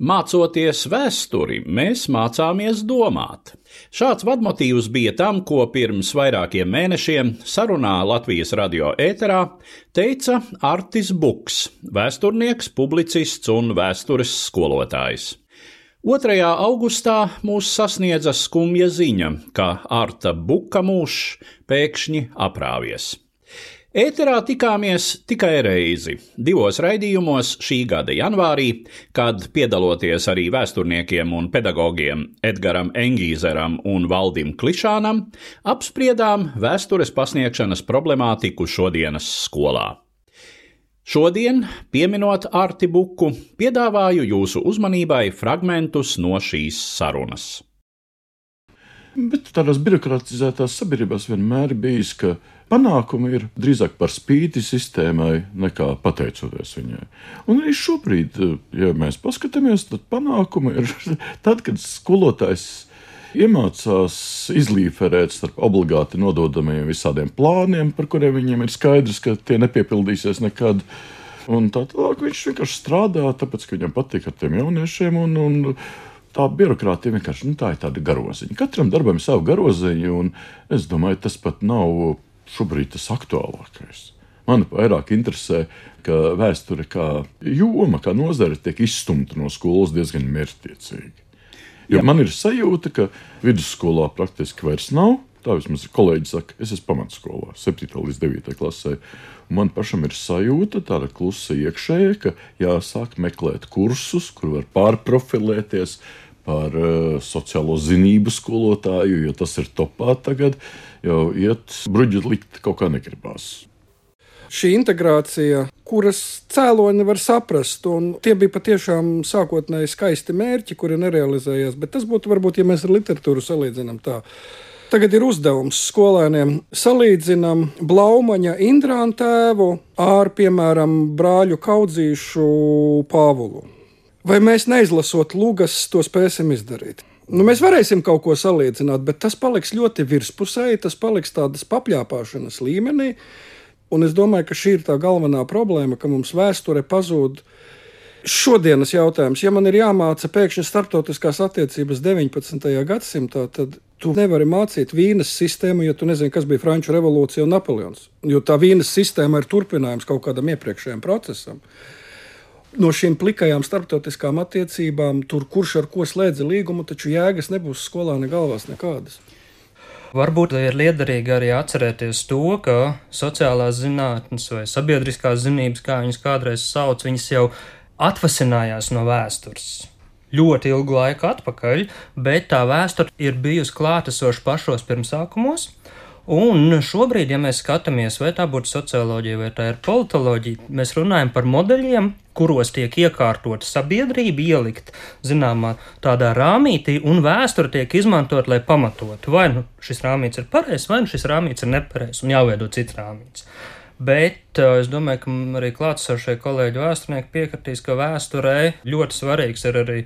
Mācoties vēsturi, mēs mācāmies domāt. Šāds vadmotīvs bija tam, ko pirms vairākiem mēnešiem sarunā Latvijas radio ēterā teica Artis Buks, vēsturnieks, publicists un vēstures skolotājs. 2. augustā mūs sasniedza skumja ziņa, ka Arta Buka mūžs pēkšņi aprāvies. Ēterā tikāmies tikai reizi, divos raidījumos šī gada janvārī, kad piedaloties arī vēsturniekiem un pedagogiem Edgaram Engīzeram un Valdim Klišānam, apspriedām vēstures pasniegšanas problemātiku šodienas skolā. Šodien, pieminot Arti Buku, piedāvāju jūsu uzmanībai fragmentus no šīs sarunas. Bet tādās birokratizētās sabiedrībās vienmēr bijis, ka panākumi ir drīzāk par spīti sistēmai nekā pateicoties viņai. Un arī šobrīd, ja mēs paskatāmies, tad panākumi ir tad, kad skolotājs iemācās izlīferēt starp obligāti nododamiem visādiem plāniem, par kuriem viņiem ir skaidrs, ka tie nepiepildīsies nekad. Un tā tālāk viņš vienkārši strādā, tāpēc, ka viņam patīk ar tiem jauniešiem. Un, un, tā birokrātija vienkārši nu, tā ir tāda garoziņa. Katram darbam ir sava garoziņa, un es domāju, tas pat nav šobrīd tas aktuālākais. Man vairāk interesē, ka vēsture kā joma, kā nozare tiek izstumta no skolas diezgan mērķtiecīgi. Jo Jā. man ir sajūta, ka vidusskolā praktiski vairs nav. Tā vismaz kolēģi saka, es esmu pamatskolā, 7. līdz 9. klasē. Man pašam ir sajūta, tāda klusa iekšēja, ka jāsāk meklēt kursus, kur var pārprofilēties par uh, sociālo zinību skolotāju, jo tas ir topā tagad. Jau iet bruģi likt kaut kā negribās. Šī integrācija, kuras cēloņi var saprast, un tie bija patiešām sākotnēji skaisti mērķi, kuri nerealizējās, bet tas būtu varbūt, ja mēs ar literatūru salīdzinām tā. Tagad ir uzdevums skolēniem salīdzinām Blaumaņa Indrāna tēvu ar, piemēram, brāļu kaudzīšu Pāvulu. Vai mēs neizlasot lugas to spēsim izdarīt? Nu, mēs varēsim kaut ko salīdzināt, bet tas paliks ļoti virspusēji, tas paliks tādas papļāpāšanas līmenī. Un es domāju, ka šī ir tā galvenā problēma, ka mums vēsture pazūd. Šodienas jautājums, ja man ir jāmāca pēkšņi starptautiskās attiecības 19. gadsimtā, tad tu nevari mācīt vīnas sistēmu, ja tu nezini, kas bija Franču revolūcija un Napoleons. Jo tā vīnas sistēma ir turpinājums kaut kādam iepriekšējam procesam no šīm plikajām starptautiskām attiecībām, tur kurš ar ko slēdza līgumu, taču jēgas nebūs skolā ne galvās nekādas. Varbūt ir liederīgi arī atcerēties to, ka sociālās zinātnes vai sabiedriskās zinības, kā viņas kādreiz sauc, viņas jau atvasinājās no vēstures. Ļoti ilgu laiku atpakaļ, bet tā vēsture ir bijusi klātesoša pašos pirmsākumos, Un šobrīd, ja mēs skatāmies, vai tā būtu socioloģija vai tā ir politoloģija, mēs runājam par modeļiem, kuros tiek iekārtota sabiedrība, ielikt zināmā tādā rāmītī, un vēsture tiek izmantot, lai pamatotu, vai nu šis rāmīts ir pareizs, vai nu šis rāmīts ir nepareizs, un jāveido cits rāmīts. Bet es domāju, ka arī klātsošie kolēģi vēsturnieki piekritīs, ka vēsturē ļoti svarīgs ir arī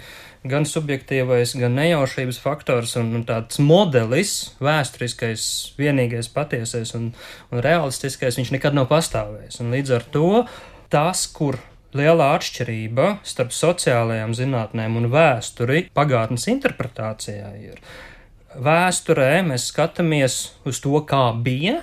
gan subjektīvais, gan nejaušības faktors un, un tāds modelis, vēsturiskais, vienīgais patiesais un, un realistiskais, viņš nekad nav pastāvējis. Un līdz ar to tas, kur lielā atšķirība starp sociālajām zinātnēm un vēsturi pagātnes interpretācijā ir. Vēsturē mēs skatāmies uz to, kā bija,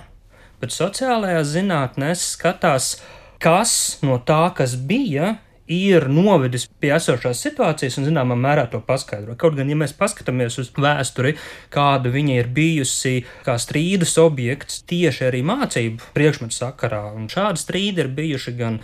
bet sociālajās zinātnēs skatās, kas no tā, kas bija, ir novedis pie esošās situācijas un, zināmā mērā, to paskaidro. Kaut gan, ja mēs paskatāmies uz vēsturi, kāda viņa ir bijusi, kā strīdus objekts tieši arī mācību priekšmetu sakarā, un šādi strīdi ir bijuši gan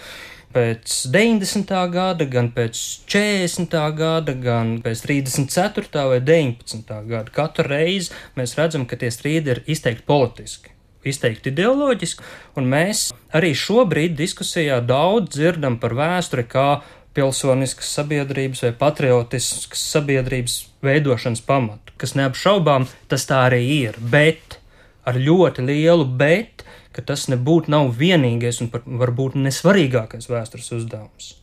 pēc 90. gada, gan pēc 40. gada, gan pēc 34. vai 19. gada. Katru reizi mēs redzam, ka tie strīdi ir izteikti politiski. Izteikti ideoloģiski, un mēs arī šobrīd diskusijā daudz dzirdam par vēsturi kā pilsoniskas sabiedrības vai patriotiskas sabiedrības veidošanas pamatu, kas neapšaubām tas tā arī ir, bet ar ļoti lielu bet, ka tas nebūtu nav vienīgais un varbūt nesvarīgākais vēstures uzdevums.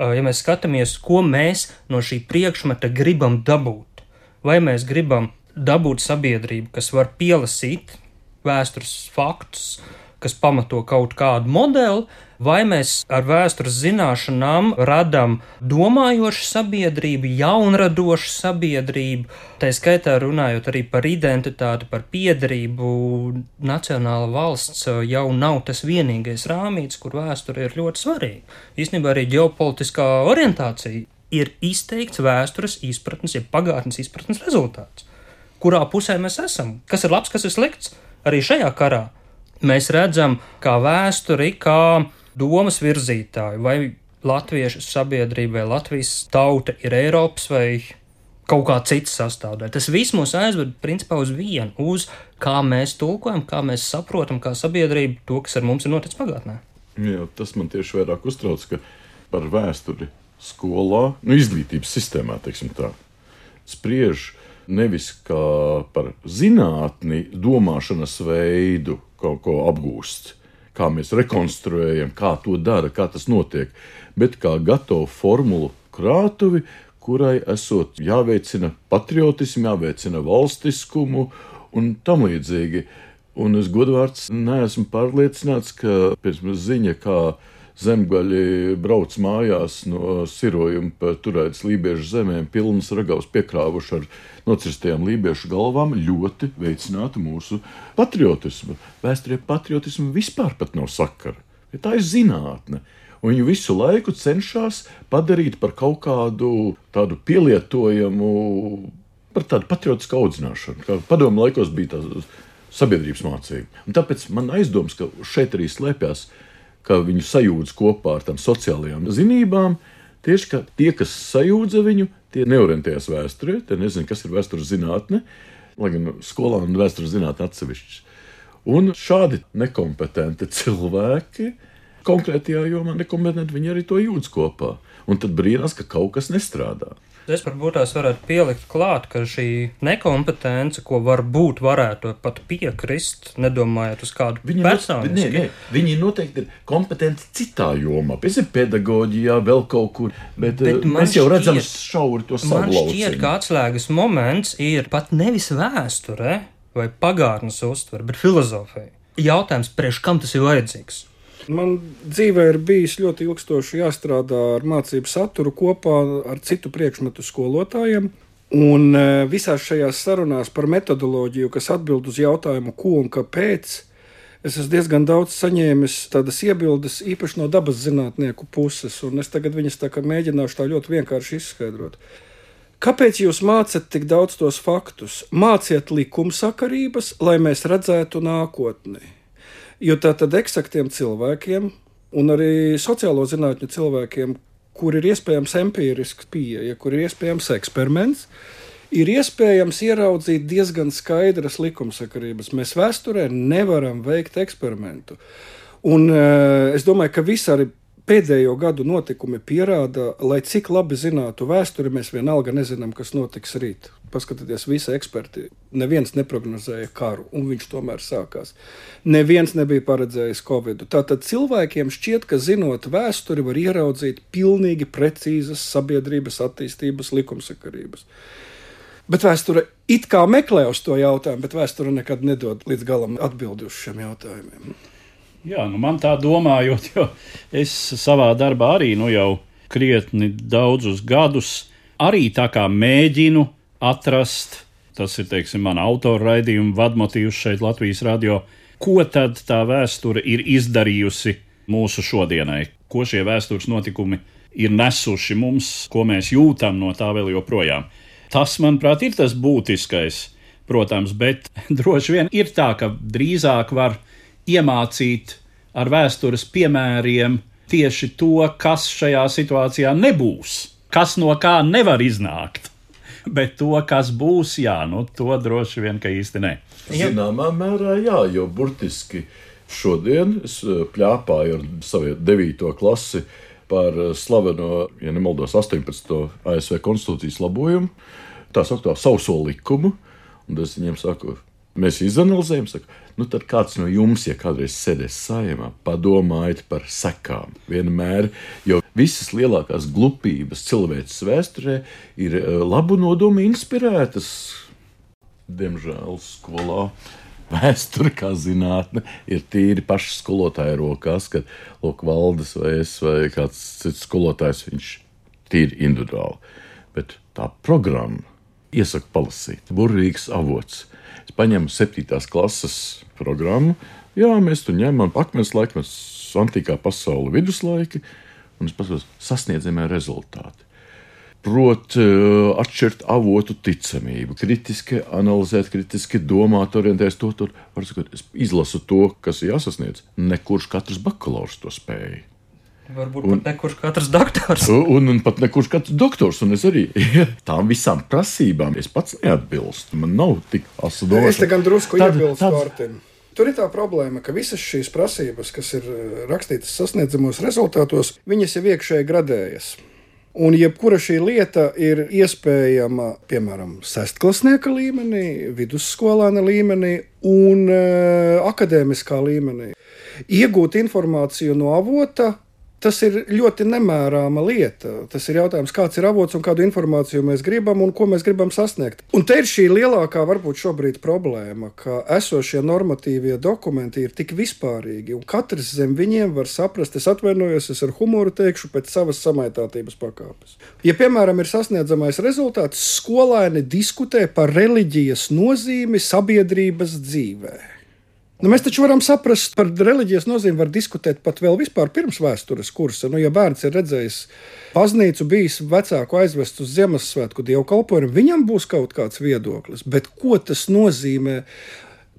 Ja mēs skatāmies, ko mēs no šī priekšmeta gribam dabūt, vai mēs gribam dabūt sabiedrību, kas var pielasīt vēstures faktus, kas pamato kaut kādu modeli, vai mēs ar vēstures zināšanām radām domājošu sabiedrību, jaunradošu sabiedrību, tā skaitā runājot arī par identitāti, par piedarību. Nacionāla valsts jau nav tas vienīgais rāmīts, kur vēsture ir ļoti svarīga. Īstenībā arī ģeopolitiskā orientācija ir izteikts vēstures izpratnes, ja pagātnes izpratnes rezultāts. Kurā pusē mēs esam? Kas ir labs, kas ir slikts? Arī šajā karā mēs redzam, kā vēsturi, kā domas virzītāju, vai latviešu sabiedrība vai Latvijas tauta ir Eiropas vai kaut kā cits sastāvdaļa. Tas viss mūs aizved principā uz vienu, uz kā mēs tulkojam, kā mēs saprotam, kā sabiedrība to, kas ar mums ir noticis pagātnē. Jā, tas man tieši vairāk uztrauc, ka par vēsturi skolā, nu, izglītības sistēmā, teiksim tā, spriež nevis kā par zinātni, domāšanas veidu, kaut ko apgūst, kā mēs rekonstruējam, kā to dara, kā tas notiek, bet kā gatavu formulu krātuvi, kurai esot jāveicina patriotismu, jāveicina valstiskumu un tam līdzīgi. Un es godvārds neesmu pārliecināts, ka pēc ziņa, kā zemgaļi brauc mājās no sirojuma pa turētas lībiešu zemēm, pilnas ragavas piekrāvuši ar nocirstajām lībiešu galvām, ļoti veicinātu mūsu patriotismu. Vēsturē patriotismu vispār pat nav sakara. Tā ir zinātne. Un viņi visu laiku cenšas padarīt par kaut kādu tādu pielietojamu, par tādu patriotisku audzināšanu. Kā padomu laikos bija tā sabiedrības mācība. Un tāpēc man aizdoms, ka šeit arī slēpjas ka viņu sajūdz kopā ar tām sociālajām zinībām. Tieši ka tie, kas sajūdza viņu, tie neorientējas vēsturē, tie nezina, kas ir vēstures zinātne, lai gan skolā un vēstures zinātne atsevišķas. Un šādi nekompetenti cilvēki konkrētajā jomā nekompetenti, viņi arī to jūtas kopā. Un tad brīnās, ka kaut kas nestrādā. Es varbūt tās varētu pielikt klāt, ka šī nekompetence, ko varbūt varētu pat piekrist, nedomājot uz kādu Viņi personu. Nē, nē, viņi noteikti ir kompetenti citā jomā, piemēram, pedagoģijā, vēl kaut kur. Bet, Bet man mēs jau šķiet- redzam šauri to savu Man šķiet, ka atslēgas moments ir pat nevis vēsture vai pagātnes uztvere, bet filozofija. Jautājums, priekš kam tas ir vajadzīgs? Man dzīvē ir bijis ļoti ilgstoši jāstrādā ar mācību saturu kopā ar citu priekšmetu skolotājiem. Un e, visās šajās sarunās par metodoloģiju, kas atbild uz jautājumu, ko un kāpēc, es esmu diezgan daudz saņēmis tādas iebildes, īpaši no dabas zinātnieku puses. Un es tagad viņas tā kā mēģināšu tā ļoti vienkārši izskaidrot. Kāpēc jūs mācāt tik daudz tos faktus? Māciet likumsakarības, lai mēs redzētu nākotni. Jo tā tad eksaktiem cilvēkiem, un arī sociālo zinātņu cilvēkiem, kur ir iespējams empirisks pieeja, kur ir iespējams eksperiments, ir iespējams ieraudzīt diezgan skaidras likumsakarības. Mēs vēsturē nevaram veikt eksperimentu. Un, uh, es domāju, ka visi arī pēdējo gadu notikumi pierāda, lai cik labi zinātu vēsturi, mēs vienalga nezinām, kas notiks rīt. Paskatieties, visi eksperti. Neviens neprognozēja karu, un viņš tomēr sākās. Neviens nebija paredzējis Covid. Tātad cilvēkiem šķiet, ka zinot vēsturi, var ieraudzīt pilnīgi precīzas sabiedrības attīstības likumsakarības. Bet vēsture it kā meklē uz to jautājumu, bet vēsture nekad nedod līdz galam atbildi uz šiem jautājumiem. Jā, nu man tā domājot, jo es savā darbā arī nu jau krietni daudzus gadus arī tā kā mēģinu atrast, tas ir, teiksim, mana autora raidījuma vadmotīvs šeit Latvijas radio, ko tad tā vēsture ir izdarījusi mūsu šodienai, ko šie vēstures notikumi ir nesuši mums, ko mēs jūtam no tā vēl joprojām. Tas, manuprāt, ir tas būtiskais, protams, bet droši vien ir tā, ka drīzāk var iemācīt ar vēstures piemēriem tieši to, kas šajā situācijā nebūs, kas no kā nevar iznākt. Bet to, kas būs, jā, nu, to droši vien, ka īsti ne. Zināmā mērā, jā, jo burtiski šodien es eh, plāpāju ar savu 9. klasi par eh, slaveno, ja nemaldos, 18. ASV konstitūcijas labojumu, tā saucamo sauso likumu. Un es viņiem saku, mēs izanalizējam, saku, nu tad kāds no jums, ja kādreiz sēdēs saimā, padomājiet par sekām. Vienmēr, jo visas lielākās glupības cilvēces vēsturē ir eh, labu nodomu inspirētas. Diemžēl skolā vēsture, kā zinātne, ir tīri paša skolotāja rokās, kad Lūk, Valdis vai es vai kāds cits skolotājs, viņš tīri individuāli. Bet tā programma iesaka palasīt, burvīgs avots. Es paņēmu septītās klases programmu, jā, mēs tur ņemam akmens laikmets, antīkā pasaule, viduslaiki, un es paskatos sasniedzamie rezultāti prot uh, atšķirt avotu ticamību, kritiski analizēt, kritiski domāt, orientēties to. Tur, sakot, es izlasu to, kas ir jāsasniedz. Nekurš katrs bakalaurs to spēja. Varbūt un, pat nekurš katrs doktors. Un, un, pat nekurš katrs doktors. Un es arī tām visām prasībām es pats neatbilstu. Man nav tik asa doma. Es te gan drusku iebilstu Mārtiņam. Tur ir tā problēma, ka visas šīs prasības, kas ir rakstītas sasniedzamos rezultātos, viņas jau iekšēji gradējas. Un jebkura šī lieta ir iespējama, piemēram, sestklasnieka līmenī, vidusskolāna līmenī un uh, akadēmiskā līmenī. Iegūt informāciju no avota Tas ir ļoti nemērāma lieta. Tas ir jautājums, kāds ir avots un kādu informāciju mēs gribam un ko mēs gribam sasniegt. Un te ir šī lielākā, varbūt šobrīd problēma, ka esošie normatīvie dokumenti ir tik vispārīgi, un katrs zem viņiem var saprast, es atvainojos, es ar humoru teikšu, pēc savas samaitātības pakāpes. Ja, piemēram, ir sasniedzamais rezultāts, skolēni diskutē par reliģijas nozīmi sabiedrības dzīvēm. Nu, mēs taču varam saprast, par reliģijas nozīmi var diskutēt pat vēl vispār pirms vēstures kursa. Nu, ja bērns ir redzējis baznīcu, bijis vecāku aizvest uz Ziemassvētku dievkalpojumu, viņam būs kaut kāds viedoklis. Bet ko tas nozīmē?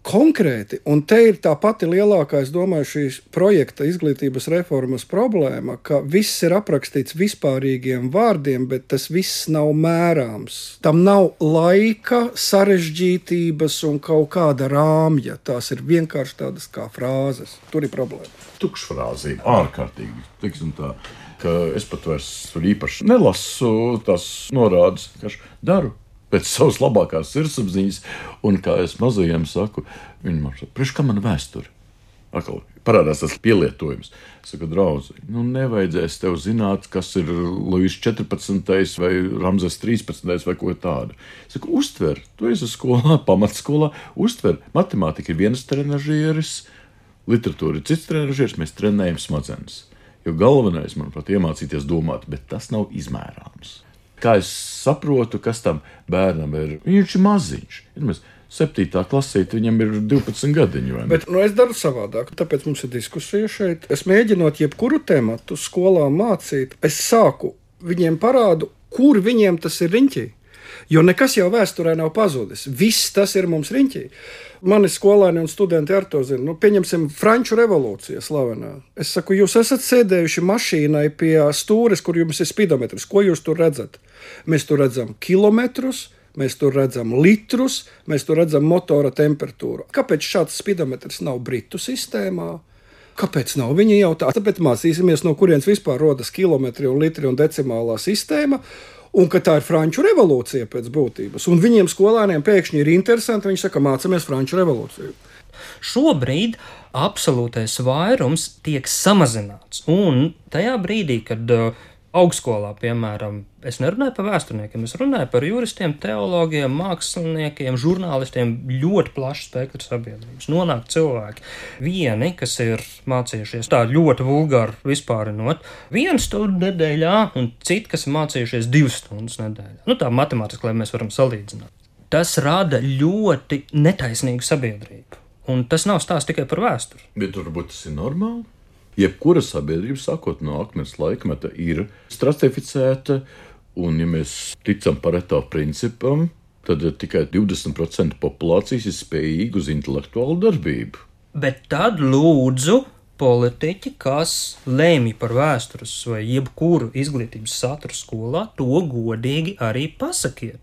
Konkrēti. Un te ir tā pati lielākā, es domāju, šīs projekta izglītības reformas problēma, ka viss ir aprakstīts vispārīgiem vārdiem, bet tas viss nav mērāms. Tam nav laika, sarežģītības un kaut kāda rāmja. Tās ir vienkārši tādas kā frāzes. Tur ir problēma. Tukšfrāzība, ārkārtīgi. Tiksim tā ka es pat vairs īpaši nelasu tās norādes, kas daru pēc savas labākās sirdsapziņas, un kā es mazajiem saku, viņi man saka, priekš kā man vēsture? Akal, parādās tas pielietojums. Es saku, draugs, nu nevajadzēs tev zināt, kas ir Lūsis 14. vai Ramzes 13. vai ko tādu. Es saku, uztver, tu esi skolā, pamatskolā, uztver. Matemātika ir viens trenižieris, literatūra ir cits trenižieris, mēs trenējam smadzenes. Jo galvenais, manuprāt, ir iemācīties domāt, bet tas nav izmērāms kā es saprotu, kas tam bērnam ir. Viņš ir maziņš. Ir Septītā klasē viņam ir 12 gadiņi. Bet nu, es daru savādāk. Tāpēc mums ir diskusija šeit. Es mēģinot jebkuru tēmu skolā mācīt, es sāku viņiem parādu, kur viņiem tas ir riņķī. Jo nekas jau vēsturē nav pazudis. Viss tas ir mums riņķī. Mani skolēni un studenti ar to zina. Nu, pieņemsim, Franču revolūcija slavenā. Es saku, jūs esat sēdējuši mašīnai pie stūres, kur jums ir spidometrs. Ko jūs tur redzat? Mēs tur redzam kilometrus. Mēs tur redzam litrus, mēs tur redzam motora temperatūru. Kāpēc šāds spidometrs nav Britu sistēmā? Kāpēc nav? Viņi jau tā, tāpēc mācīsimies, no kurienes vispār rodas kilometri un litri un decimālā sistēma un ka tā ir franču revolūcija pēc būtības. Un viņiem skolēniem pēkšņi ir interesanti, viņi saka, mācāmies franču revolūciju. Šobrīd absolūtais vairums tiek samazināts. Un tajā brīdī, kad uh, augstskolā, piemēram, es nerunāju par vēsturniekiem, es runāju par juristiem, teologiem, māksliniekiem, žurnālistiem, ļoti plašs spektrs sabiedrības. Nonāk cilvēki, vieni, kas ir mācījušies tā ļoti vulgāri vispārinot, vienu stundu nedēļā, un citi, kas ir mācījušies divas stundas nedēļā. Nu, tā matemātiski, lai mēs varam salīdzināt. Tas rada ļoti netaisnīgu sabiedrību. Un tas nav stāsts tikai par vēsturi. Bet varbūt tas ir normāli jebkura sabiedrība, sākot no akmens laikmeta, ir stratificēta. Un, ja mēs ticam pareto principam, tad tikai 20% populācijas ir spējīga uz intelektuālu darbību. Bet tad lūdzu politiķi, kas lēmj par vēstures vai jebkuru izglītības saturu skolā, to godīgi arī pasakiet.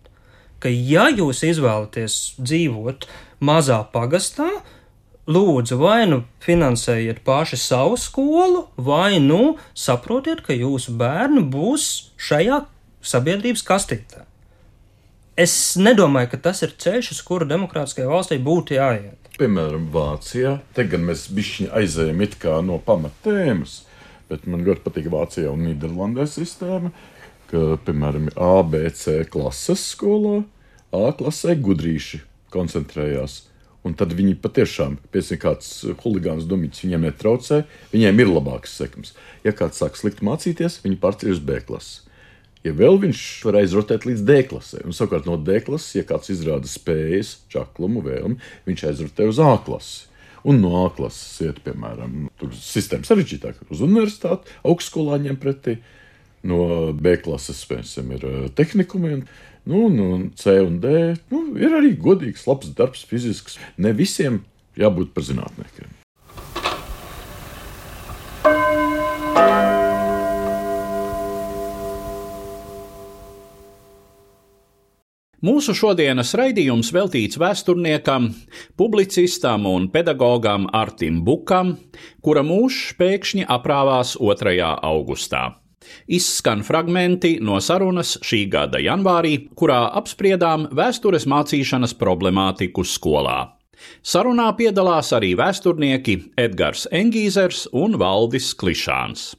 Ka, ja jūs izvēlaties dzīvot mazā pagastā, lūdzu, vai nu finansējiet paši savu skolu, vai nu saprotiet, ka jūsu bērni būs šajā sabiedrības kastītē. Es nedomāju, ka tas ir ceļš, uz kuru demokrātiskajai valstī būtu jāiet. Piemēram, Vācijā, te gan mēs kā no pamatēmas, bet man ļoti patīk Vācijā un Nīderlandē sistēma, ka, piemēram, A, B, C klases skolā, A klasē gudrīši koncentrējās. Un tad viņi patiešām, piemēram, kāds huligāns dumīts viņiem netraucē, viņiem ir labāks sekums. Ja kāds sāk slikti mācīties, viņi pārceļ uz B klasi. Ja vēl viņš var aizrotēt līdz D klasē, un savukārt no D klases, ja kāds izrāda spējas, čaklumu, vēlmi, viņš aizrotē uz A klasi. Un no A klases iet, piemēram, tur sistēma sarežģītāk, uz universitāti, augstskolā ņem pretī. No B klases, piemēram, ir eh, tehnikumi. Un, nu, no C un D nu, ir arī godīgs, labs darbs, fizisks. Ne visiem jābūt par zinātniekiem. Mūsu šodienas raidījums veltīts vēsturniekam, publicistam un pedagogam Artim Bukam, kura mūžs pēkšņi aprāvās 2. augustā. Izskan fragmenti no sarunas šī gada janvārī, kurā apspriedām vēstures mācīšanas problemātiku skolā. Sarunā piedalās arī vēsturnieki Edgars Engīzers un Valdis Klišāns.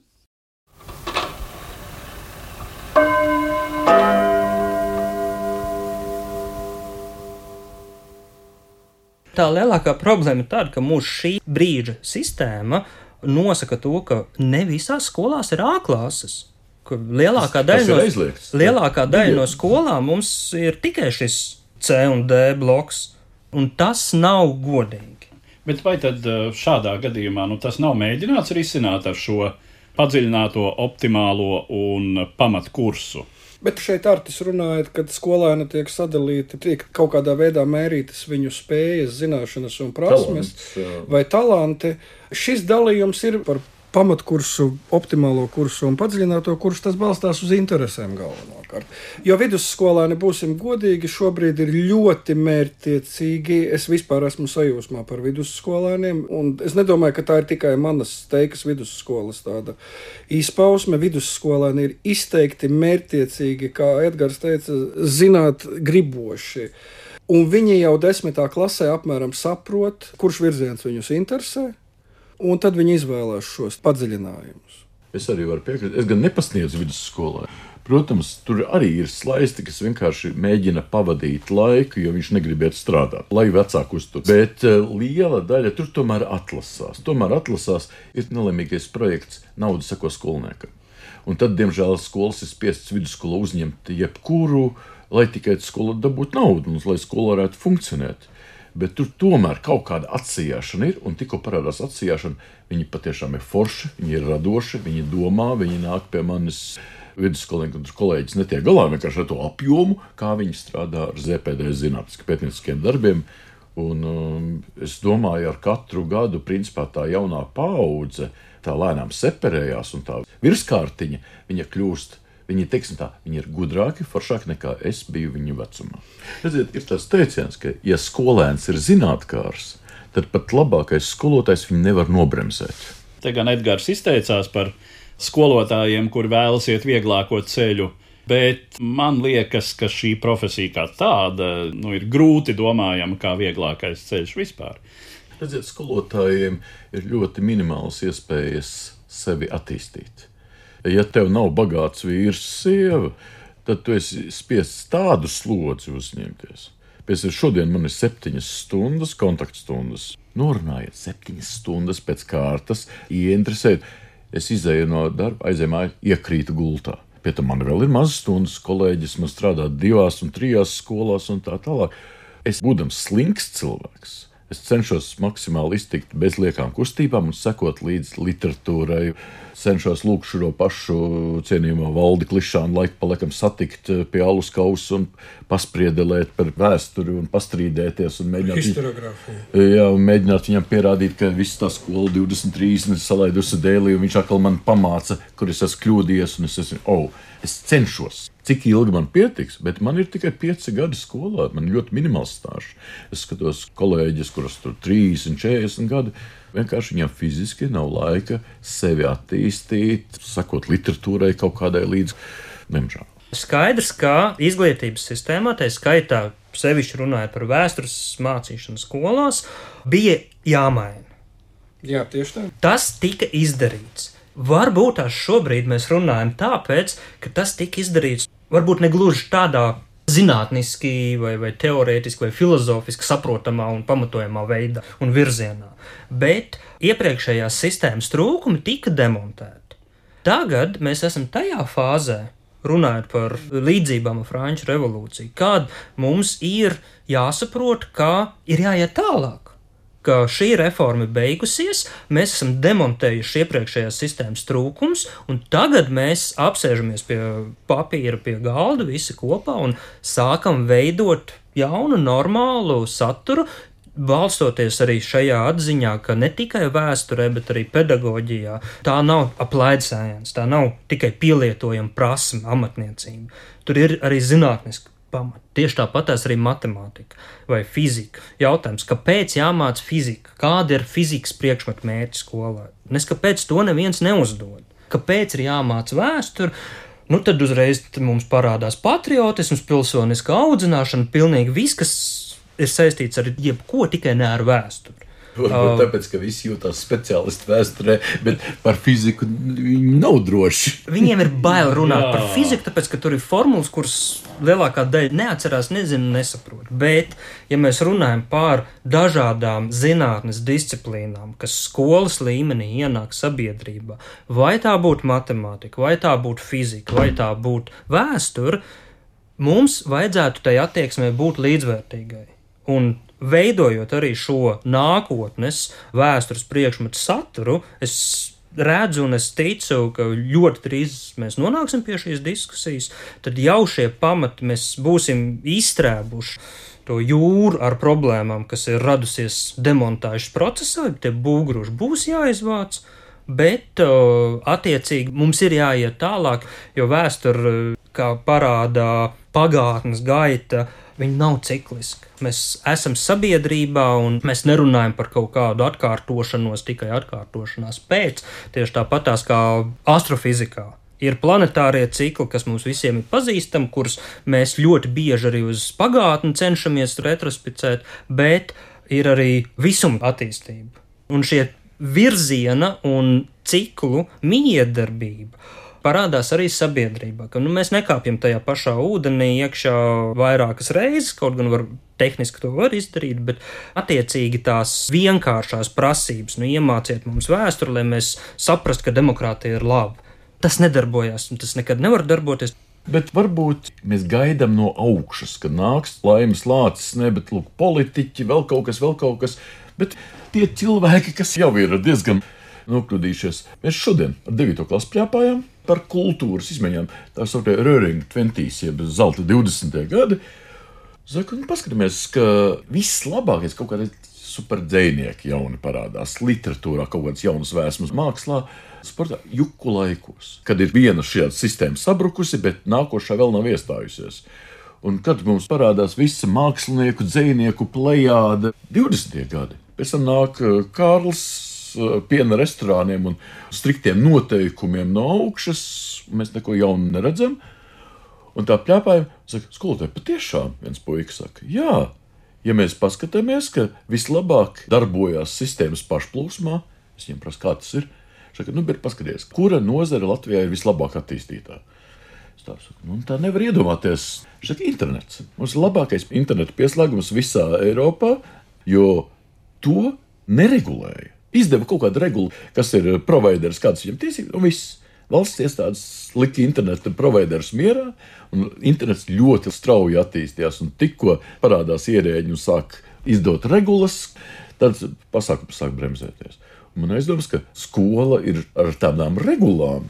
Tā lielākā problēma ir tāda, ka mūsu šī brīža sistēma nosaka to, ka ne visās skolās ir A klases. Lielākā daļa, no, aizliegts. lielākā daļa no skolām mums ir tikai šis C un D bloks, un tas nav godīgi. Bet vai tad eh, šādā gadījumā nu, tas nav mēģināts risināt ar šo padziļināto, optimālo un pamatkursu? Bet šeit Artis runāja, ka skolēni tiek sadalīti, tiek kaut kādā veidā mērītas viņu spējas, zināšanas un prasmes Talants, jā. vai talanti. Šis dalījums ir par pamatkursu, optimālo kursu un padziļināto kursu. Tas balstās uz interesēm galvenokārt. Jo vidusskolēni, būsim godīgi, šobrīd ir ļoti mērķtiecīgi. Es vispār esmu sajūsmā par vidusskolēniem, un es nedomāju, ka tā ir tikai manas teikas vidusskolas tāda izpausme. Vidusskolēni ir izteikti mērķtiecīgi, kā Edgars teica, zināt griboši. Un viņi jau desmitā klasē apmēram saprot, kurš virziens viņus interesē, un tad viņi izvēlās šos padziļinājumus. Es arī varu piekrist. Es gan nepasniedzu vidusskolā. Protams, tur arī ir slaisti, kas vienkārši mēģina pavadīt laiku, jo viņš negrib iet strādāt, lai vecāku uztur. Bet uh, liela daļa tur tomēr atlasās. Tomēr atlasās ir nelemīgais projekts Nauda sako skolniekam. Un tad, diemžēl, skolas ir spiestas vidusskolā uzņemt jebkuru, lai tikai skola dabūtu naudu un lai skola varētu funkcionēt. Bet tur tomēr kaut kāda atsijāšana ir, un tikko parādās atsijāšana, viņi patiešām ir forši, viņi ir radoši, viņi domā, viņi nāk pie manis. Vidusskolnieki un kolēģis netiek galā vienkārši ar to apjomu, kā viņi strādā ar ZPD zinātniskiem pētnieciskiem darbiem. Un, um, es domāju, ar katru gadu principā, tā jaunā paudze tā lēnām separējās, un tā virskārtiņa kļūst Viņi, teiksim, tā, viņi ir gudrāki, foršāki nekā es biju viņu vecumā. Redziet, ir tas teiciens, ka, ja skolēns ir zinātnēkārs, tad pat labākais skolotājs viņu nevar nobremzēt. Te gan Edgars izteicās par skolotājiem, kur vēlas iet vieglāko ceļu. Bet man liekas, ka šī profesija kā tāda nu, ir grūti domājama kā vieglākais ceļš vispār. Redziet, skolotājiem ir ļoti minimāls iespējas sevi attīstīt. Ja tev nav bagāts vīrs, sieva, tad tu esi spiests tādu slodzi uzņemties. Pēc tam šodien man ir septiņas stundas, kontaktstundas. Norunājiet, septiņas stundas pēc kārtas, ieinteresēt. Es izēju no darba, aizēju mājās, iekrītu gultā. Pie tam man vēl ir mazas stundas, kolēģis man strādā divās un trijās skolās un tā tālāk. Es, būdams slinks cilvēks, Es cenšos maksimāli iztikt bez liekām kustībām un sekot līdzi literatūrai. Cenšos lūgt šo pašu cienījamo valdi klišānu laiku pa laikam satikt pie alus kausa un paspriedelēt par vēsturi un pastrīdēties un mēģināt, Historiografija. jā, un mēģināt viņam pierādīt, ka viss tā skola 23 ir salaidusi dēlī un viņš atkal man pamāca, kur es esmu kļūdījies un es esmu, oh, es cenšos. Cik ilgi man pietiks, bet man ir tikai pieci gadi skolā. Man ir ļoti minimāls stāsts. Es skatos kolēģis, kurus tur 30, 40 gadi. Vienkārši viņam fiziski nav laika sevi attīstīt, sakot literatūrai kaut kādai līdzi. Diemžēl. Skaidrs, ka izglītības sistēmā, tā skaitā, sevišķi runājot par vēstures mācīšanu skolās, bija jāmaina. Jā, tieši tā. Tas tika izdarīts. Varbūt tās šobrīd mēs runājam tāpēc, ka tas tika izdarīts varbūt ne gluži tādā zinātniski, vai, vai teorētiski, vai filozofiski saprotamā un pamatojamā veidā un virzienā. Bet iepriekšējās sistēmas trūkumi tika demontēti. Tagad mēs esam tajā fāzē, runājot par līdzībām ar Franču revolūciju, kad mums ir jāsaprot, ka ir jāiet tālāk ka šī reforma ir beigusies, mēs esam demontējuši iepriekšējās sistēmas trūkums, un tagad mēs apsēžamies pie papīra, pie galda visi kopā un sākam veidot jaunu, normālu saturu. Balstoties arī šajā atziņā, ka ne tikai vēsturē, bet arī pedagoģijā tā nav aplaidsains, tā nav tikai pielietojama prasme, amatniecība. Tur ir arī zinātniska pamati. Tieši tāpat arī matemātika vai fizika. Jautājums, kāpēc jāmācās fizika? Kāda ir fizikas priekšmeta mērķa skolā? Nes kāpēc to neviens neuzdod? Kāpēc ir jāmācās vēsture? Nu, tad uzreiz mums parādās patriotisms, pilsoniska audzināšana, pilnīgi viss, kas ir saistīts ar jebko, tikai ne ar vēsturi. Varbūt tāpēc, ka visi jūtas speciālisti vēsturē, bet par fiziku viņi nav droši. Viņiem ir bail runāt par fiziku, tāpēc, ka tur ir formulas, kuras lielākā daļa neatcerās, nezina, nesaprot. Bet, ja mēs runājam par dažādām zinātnes disciplīnām, kas skolas līmenī ienāk sabiedrībā, vai tā būtu matemātika, vai tā būtu fizika, vai tā būtu vēsture, mums vajadzētu tai attieksmē būt līdzvērtīgai. Un veidojot arī šo nākotnes vēstures priekšmetu saturu, es redzu un es ticu, ka ļoti drīz mēs nonāksim pie šīs diskusijas, tad jau šie pamati mēs būsim izstrēbuši. To jūru ar problēmām, kas ir radusies demontāžas procesā, tie būgruši būs jāizvāc, bet attiecīgi mums ir jāiet tālāk, jo vēsture, kā parādā pagātnes gaita, Viņa nav cikliska. Mēs esam sabiedrībā un mēs nerunājam par kaut kādu atkārtošanos, tikai atkārtošanās pēc. Tieši tāpatās kā astrofizikā. Ir planetārie cikli, kas mums visiem ir pazīstami, kurus mēs ļoti bieži arī uz pagātni cenšamies retrospicēt, bet ir arī visuma attīstība. Un šie virziena un ciklu miedarbība parādās arī sabiedrībā. Ka, nu, mēs nekāpjam tajā pašā ūdenī iekšā vairākas reizes, kaut gan var, tehniski to var izdarīt, bet attiecīgi tās vienkāršās prasības, nu, iemāciet mums vēsturi, lai mēs saprastu, ka demokrātija ir laba. Tas nedarbojas, un tas nekad nevar darboties. Bet varbūt mēs gaidām no augšas, ka nāks laimes lācis, ne, bet lūk, politiķi, vēl kaut kas, vēl kaut kas. Bet tie cilvēki, kas jau ir diezgan nokļūdījušies, mēs šodien ar 9. klasu plēpājām par kultūras izmaiņām. Tā saucamā Röringa 20, jeb zelta 20. gadi. Saka, nu, paskatāmies, ka viss labākais kaut kādā superdzēnieki jauni parādās literatūrā, kaut kādas jaunas vēsmas mākslā. Sportā juku laikos, kad ir viena šī sistēma sabrukusi, bet nākošā vēl nav iestājusies. Un kad mums parādās visa mākslinieku, dzinieku plejāde, 20. gadi. Pēc tam nāk eh, Kārls piena restorāniem un striktiem noteikumiem no augšas, mēs neko jaunu neredzam. Un tā plēpājam, saka, skolotāji, patiešām viens puisis saka, jā, ja mēs paskatāmies, ka vislabāk darbojas sistēmas pašplūsmā, es viņiem prasu, kā tas ir. Saka, nu, bet paskatieties, kura nozare Latvijā ir vislabāk attīstītā. Tā, saka, nu, tā nevar iedomāties. Viņš saka, internets. Mums ir labākais interneta pieslēgums visā Eiropā, jo to neregulēja izdeva kaut kādu regulu, kas ir provideris, kādas viņam tiesības, un viss. Valsts iestādes lika interneta providerus mierā, un internets ļoti strauji attīstījās. Tikko parādās ierēģi un sāk izdot regulas, tad pasākums sāk bremzēties. Man aizdomas, ka skola ir ar tādām regulām,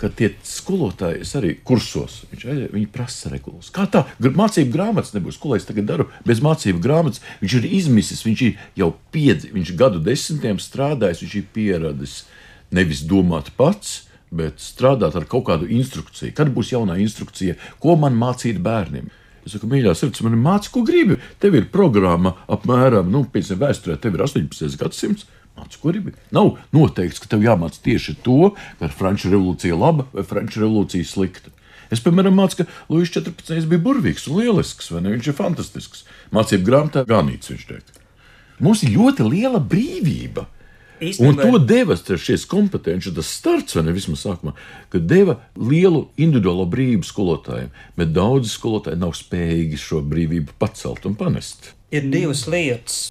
ka tie skolotāji arī kursos. Viņš, aiziet, viņi prasa regulas. Kā tā? Mācību grāmatas nebūs. Ko lai es tagad daru bez mācību grāmatas? Viņš ir izmisis, viņš ir jau piedzi, viņš gadu desmitiem strādājis, viņš ir pieradis nevis domāt pats. Bet strādāt ar kaut kādu instrukciju. Kad būs jaunā instrukcija, ko man mācīt bērniem? Es saku, mīļā, sirds, man mācīts, ko gribi. Tev ir programma apmēram, nu, piemēram, vēsturē, tev ir 18. gadsimts. Māci, ko gribi. Nav noteikts, ka tev jāmācās tieši to, ka ir Frančija revolūcija laba vai Frančija revolūcija slikta. Es, piemēram, mācīju, ka Lūsis 14. bija burvīgs un lielisks, vai ne? Viņš ir fantastisks. Mācību grāmatā ganīts, viņš teica. Mums ir ļoti liela brīvība. Un Īstenībā- to deva šis kompetenci, tas starts, vai ne vismaz sākumā, kad deva lielu individuālo brīvību skolotājiem, bet daudzi skolotāji nav spējīgi šo brīvību pacelt un panest. ir divas lietas.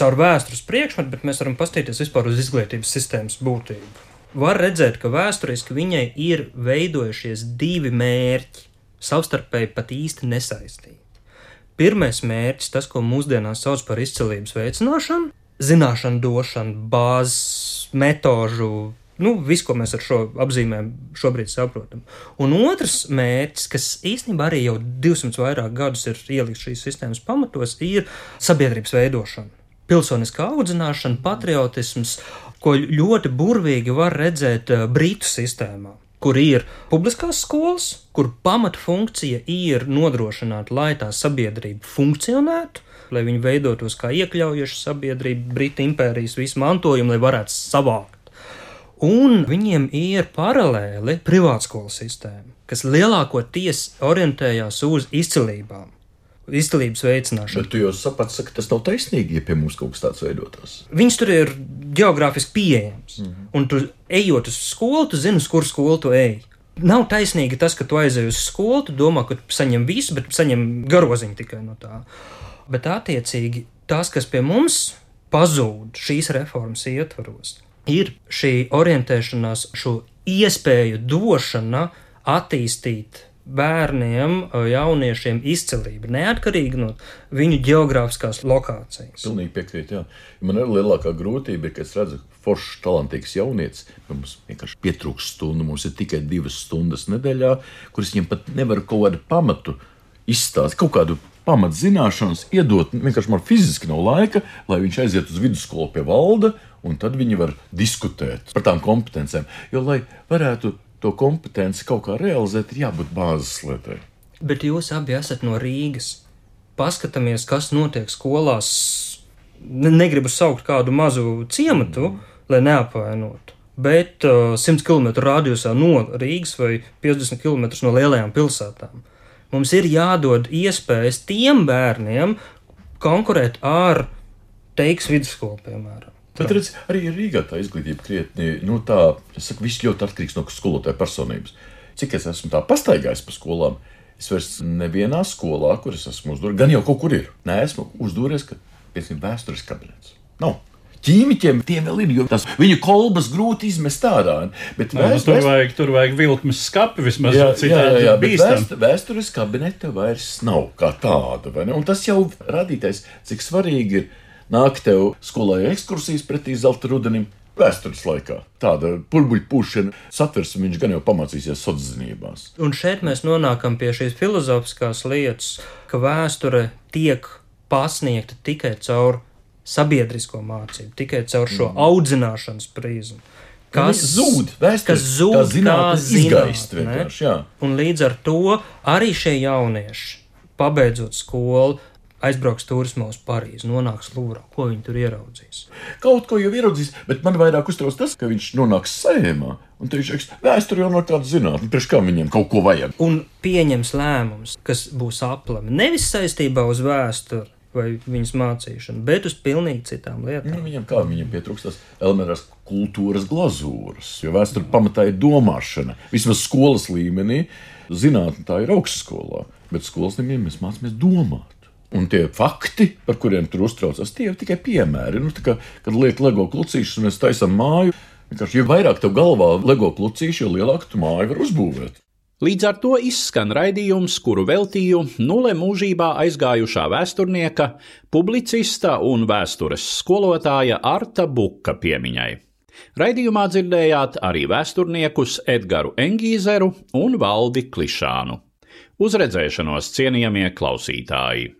Caur vēstures priekšmetu, bet mēs varam paskatīties vispār uz izglītības sistēmas būtību. Var redzēt, ka vēsturiski viņai ir veidojušies divi mērķi, savstarpēji pat īsti nesaistīti. Pirmais mērķis, tas, ko mūsdienās sauc par izcilības veicināšanu, zināšanu došanu, bāzes, metožu, nu, visu, ko mēs ar šo apzīmēm šobrīd saprotam. Un otrs mērķis, kas īstenībā arī jau 200 vairāk gadus ir ielikts šīs sistēmas pamatos, ir sabiedrības veidošana. Pilsoniskā audzināšana, patriotisms, ko ļoti burvīgi var redzēt eh, Britu sistēmā, kur ir publiskās skolas, kur pamatfunkcija ir nodrošināt, lai tā sabiedrība funkcionētu, lai viņi veidotos kā iekļaujoša sabiedrība, Britu impērijas visu mantojumu, lai varētu savākt. Un viņiem ir paralēli privātskolu sistēma, kas lielākoties orientējās uz izcilībām, izcilības veicināšanu. Bet tu jau saprati, ka tas nav taisnīgi, ja pie mums kaut kas tāds veidotos. Viņš tur ir geogrāfiski pieejams. Mm -hmm. Un tu ejot uz skolu, tu zini, uz kuru skolu tu ej. Nav taisnīgi tas, ka tu aizej uz skolu, tu domā, ka saņem visu, bet saņem garoziņu tikai no tā. Bet attiecīgi tas, kas pie mums pazūd šīs reformas ietvaros, ir šī orientēšanās, šo iespēju došana attīstīt bērniem, jauniešiem izcilību, neatkarīgi no viņu geogrāfiskās lokācijas. Pilnīgi piekrītu. jā. Man ir lielākā grūtība, ir, ka es redzu, foršs, talantīgs jaunietis. Mums vienkārši pietrūkst stundu, mums ir tikai divas stundas nedēļā, kuras viņam pat nevar kaut kādu pamatu izstāstīt, kaut kādu pamatzināšanas iedot. Vienkārši man fiziski nav laika, lai viņš aiziet uz vidusskolu pie valda, un tad viņi var diskutēt par tām kompetencēm. Jo, lai varētu to kompetenci kaut kā realizēt, ir jābūt bāzes lietai. Bet jūs abi esat no Rīgas. Paskatāmies, kas notiek skolās. Ne- Negribu saukt kādu mazu ciematu, lai neapvainotu. Bet uh, 100 km radiusā no Rīgas vai 50 km no lielajām pilsētām. Mums ir jādod iespējas tiem bērniem konkurēt ar teiks vidusskolu, piemēram. Bet redz, arī Rīgā tā izglītība krietni, nu tā, es saku, viss ļoti atkarīgs no skolotāja personības. Cik es esmu tā pastaigājis pa skolām, es vairs nevienā skolā, kur es esmu uzdūris, gan jau kaut kur ir. Nē, esmu uzdūris, ka, piemēram, vēstures kabinets. Nav. Ķīmiķiem tiem vēl ir, jo tas viņu kolbas grūti izmest ārā. Bet Jā, nu, tur, vajag, tur vajag vilkmes skapi vismaz Jā, jā, jā, jā bet vēst, vēstures kabineta vairs nav kā tāda. Un tas jau radītais, cik svarīgi ir nākt tev skolā ekskursijas pretī zelta rudenim. Vēstures laikā tāda burbuļu pušana, satversme viņš gan jau pamācīsies sociālās. Un šeit mēs nonākam pie šīs filozofiskās lietas, ka vēsture tiek pasniegta tikai caur sabiedrisko mācību, tikai caur šo audzināšanas prizmu. Kas zūd? Vēsture, kas zūd kā zinātne, izgaist vienkārši. Un līdz ar to arī šie jaunieši, pabeidzot skolu, aizbrauks turismā uz Parīzi, nonāks Lūrā. Ko viņi tur ieraudzīs? Kaut ko jau ieraudzīs, bet man vairāk uztrauc tas, ka viņš nonāks sējumā. Un viņš teiks, vēsture jau nav tāda zinātne, priekš kā viņiem kaut ko vajag. Un pieņems lēmumus, kas būs aplami nevis saistībā uz vēsturi vai viņas mācīšanu, bet uz pilnīgi citām lietām. Nu, viņam kā viņam pietrūkst tas elementārs kultūras glazūras, jo vēsture pamatā ir domāšana. Vismaz skolas līmenī zinātnē tā ir augstskolā, bet skolas līmenī mēs mācāmies domāt. Un tie fakti, par kuriem tur uztraucas, tie jau tikai piemēri. Nu, kā, kad liek LEGO klucīšus un mēs taisām māju, Vienkārši, jo vairāk tev galvā lego klucīši, jo lielāku tu māju var uzbūvēt. Līdz ar to izskan raidījums, kuru veltīju nulē mūžībā aizgājušā vēsturnieka, publicista un vēstures skolotāja Arta Buka piemiņai. Raidījumā dzirdējāt arī vēsturniekus Edgars Engīzeru un Valdi Klišānu. Uz redzēšanos, cienījamie klausītāji!